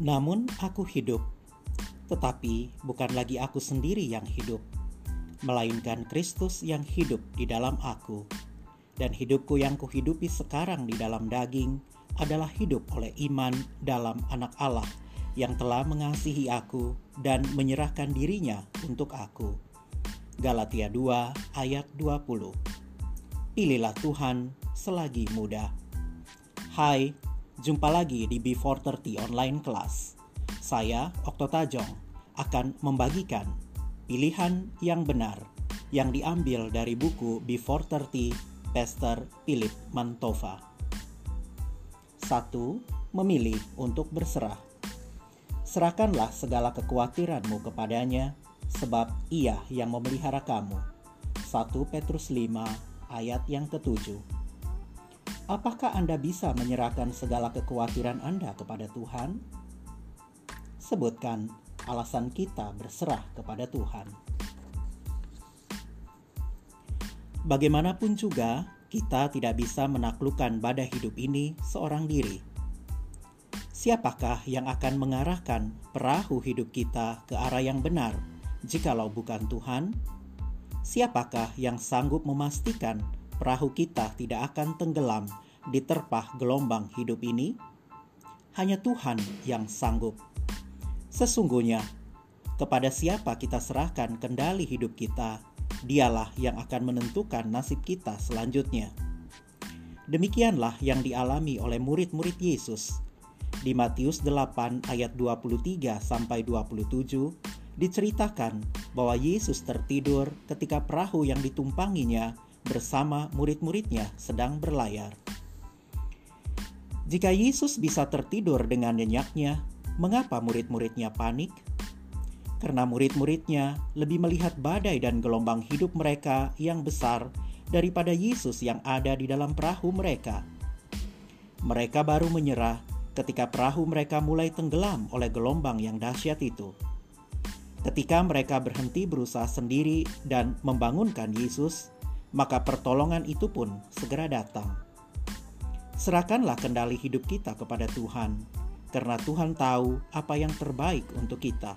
Namun aku hidup, tetapi bukan lagi aku sendiri yang hidup, melainkan Kristus yang hidup di dalam aku. Dan hidupku yang kuhidupi sekarang di dalam daging adalah hidup oleh iman dalam anak Allah yang telah mengasihi aku dan menyerahkan dirinya untuk aku. Galatia 2 ayat 20 Pilihlah Tuhan selagi muda. Hai, jumpa lagi di B430 Online Class. Saya, Okto Tajong, akan membagikan pilihan yang benar yang diambil dari buku B430 Pastor Philip Mantova. 1. Memilih untuk berserah. Serahkanlah segala kekhawatiranmu kepadanya, sebab ia yang memelihara kamu. 1 Petrus 5 ayat yang ketujuh. Apakah Anda bisa menyerahkan segala kekhawatiran Anda kepada Tuhan? Sebutkan alasan kita berserah kepada Tuhan. Bagaimanapun juga, kita tidak bisa menaklukkan badai hidup ini seorang diri. Siapakah yang akan mengarahkan perahu hidup kita ke arah yang benar, jikalau bukan Tuhan? Siapakah yang sanggup memastikan perahu kita tidak akan tenggelam di terpah gelombang hidup ini? Hanya Tuhan yang sanggup. Sesungguhnya, kepada siapa kita serahkan kendali hidup kita, dialah yang akan menentukan nasib kita selanjutnya. Demikianlah yang dialami oleh murid-murid Yesus. Di Matius 8 ayat 23 sampai 27 diceritakan bahwa Yesus tertidur ketika perahu yang ditumpanginya bersama murid-muridnya sedang berlayar. Jika Yesus bisa tertidur dengan nyenyaknya, mengapa murid-muridnya panik? karena murid-muridnya lebih melihat badai dan gelombang hidup mereka yang besar daripada Yesus yang ada di dalam perahu mereka. Mereka baru menyerah ketika perahu mereka mulai tenggelam oleh gelombang yang dahsyat itu. Ketika mereka berhenti berusaha sendiri dan membangunkan Yesus, maka pertolongan itu pun segera datang. Serahkanlah kendali hidup kita kepada Tuhan, karena Tuhan tahu apa yang terbaik untuk kita.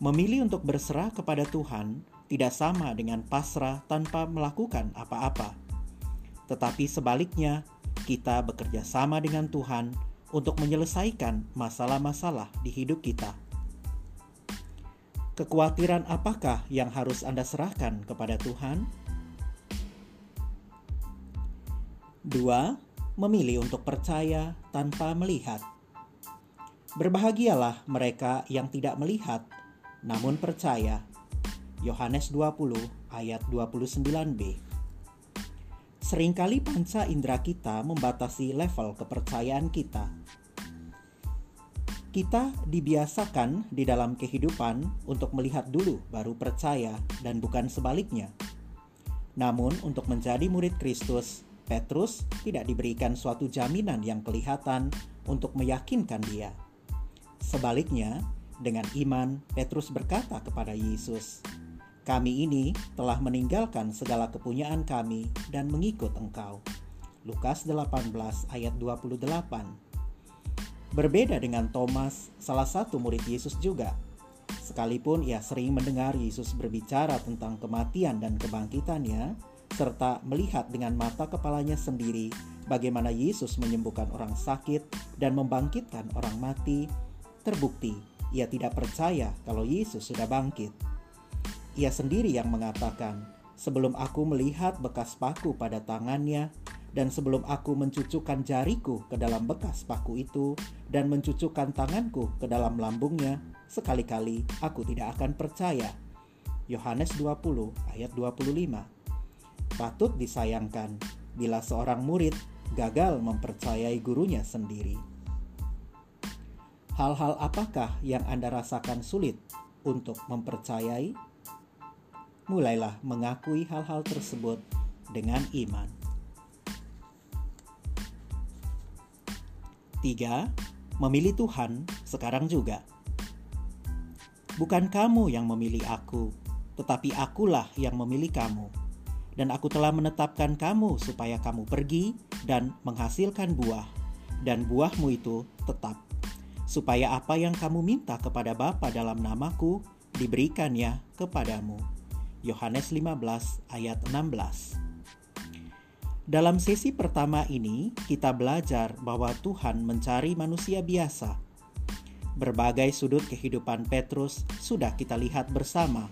Memilih untuk berserah kepada Tuhan tidak sama dengan pasrah tanpa melakukan apa-apa, tetapi sebaliknya, kita bekerja sama dengan Tuhan untuk menyelesaikan masalah-masalah di hidup kita. Kekhawatiran apakah yang harus Anda serahkan kepada Tuhan? 2. Memilih untuk percaya tanpa melihat. Berbahagialah mereka yang tidak melihat namun percaya. Yohanes 20 ayat 29b. Seringkali panca indera kita membatasi level kepercayaan kita. Kita dibiasakan di dalam kehidupan untuk melihat dulu baru percaya dan bukan sebaliknya. Namun untuk menjadi murid Kristus, Petrus tidak diberikan suatu jaminan yang kelihatan untuk meyakinkan dia. Sebaliknya, dengan iman, Petrus berkata kepada Yesus, "Kami ini telah meninggalkan segala kepunyaan kami dan mengikut Engkau." Lukas 18 ayat 28. Berbeda dengan Thomas, salah satu murid Yesus juga. Sekalipun ia sering mendengar Yesus berbicara tentang kematian dan kebangkitannya, serta melihat dengan mata kepalanya sendiri bagaimana Yesus menyembuhkan orang sakit dan membangkitkan orang mati, terbukti ia tidak percaya kalau Yesus sudah bangkit. Ia sendiri yang mengatakan, "Sebelum aku melihat bekas paku pada tangannya, dan sebelum aku mencucukkan jariku ke dalam bekas paku itu, dan mencucukkan tanganku ke dalam lambungnya, sekali-kali aku tidak akan percaya." Yohanes 20 ayat 25. Patut disayangkan bila seorang murid gagal mempercayai gurunya sendiri. Hal-hal apakah yang Anda rasakan sulit untuk mempercayai? Mulailah mengakui hal-hal tersebut dengan iman. 3. Memilih Tuhan sekarang juga. Bukan kamu yang memilih aku, tetapi akulah yang memilih kamu. Dan aku telah menetapkan kamu supaya kamu pergi dan menghasilkan buah, dan buahmu itu tetap supaya apa yang kamu minta kepada Bapa dalam namaku diberikannya kepadamu. Yohanes 15 ayat 16. Dalam sesi pertama ini, kita belajar bahwa Tuhan mencari manusia biasa. Berbagai sudut kehidupan Petrus sudah kita lihat bersama.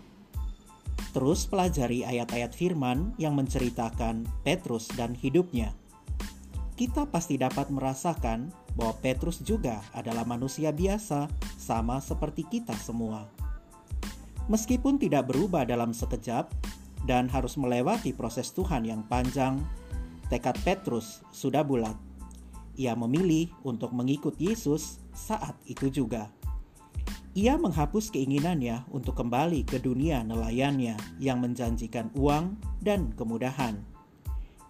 Terus pelajari ayat-ayat firman yang menceritakan Petrus dan hidupnya. Kita pasti dapat merasakan bahwa Petrus juga adalah manusia biasa, sama seperti kita semua. Meskipun tidak berubah dalam sekejap dan harus melewati proses Tuhan yang panjang, Tekad Petrus sudah bulat. Ia memilih untuk mengikut Yesus saat itu juga. Ia menghapus keinginannya untuk kembali ke dunia nelayannya yang menjanjikan uang dan kemudahan.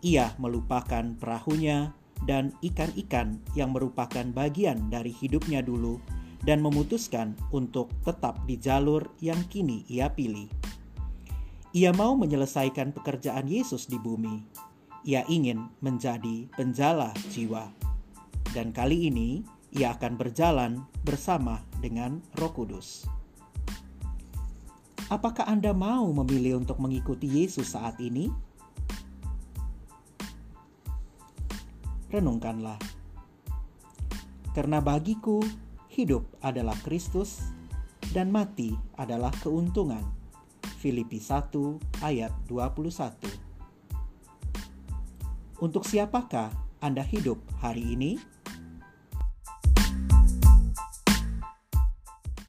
Ia melupakan perahunya dan ikan-ikan yang merupakan bagian dari hidupnya dulu dan memutuskan untuk tetap di jalur yang kini ia pilih. Ia mau menyelesaikan pekerjaan Yesus di bumi, ia ingin menjadi penjala jiwa. Dan kali ini ia akan berjalan bersama dengan Roh Kudus. Apakah Anda mau memilih untuk mengikuti Yesus saat ini? Renungkanlah. Karena bagiku hidup adalah Kristus dan mati adalah keuntungan. Filipi 1 ayat 21 untuk siapakah Anda hidup hari ini?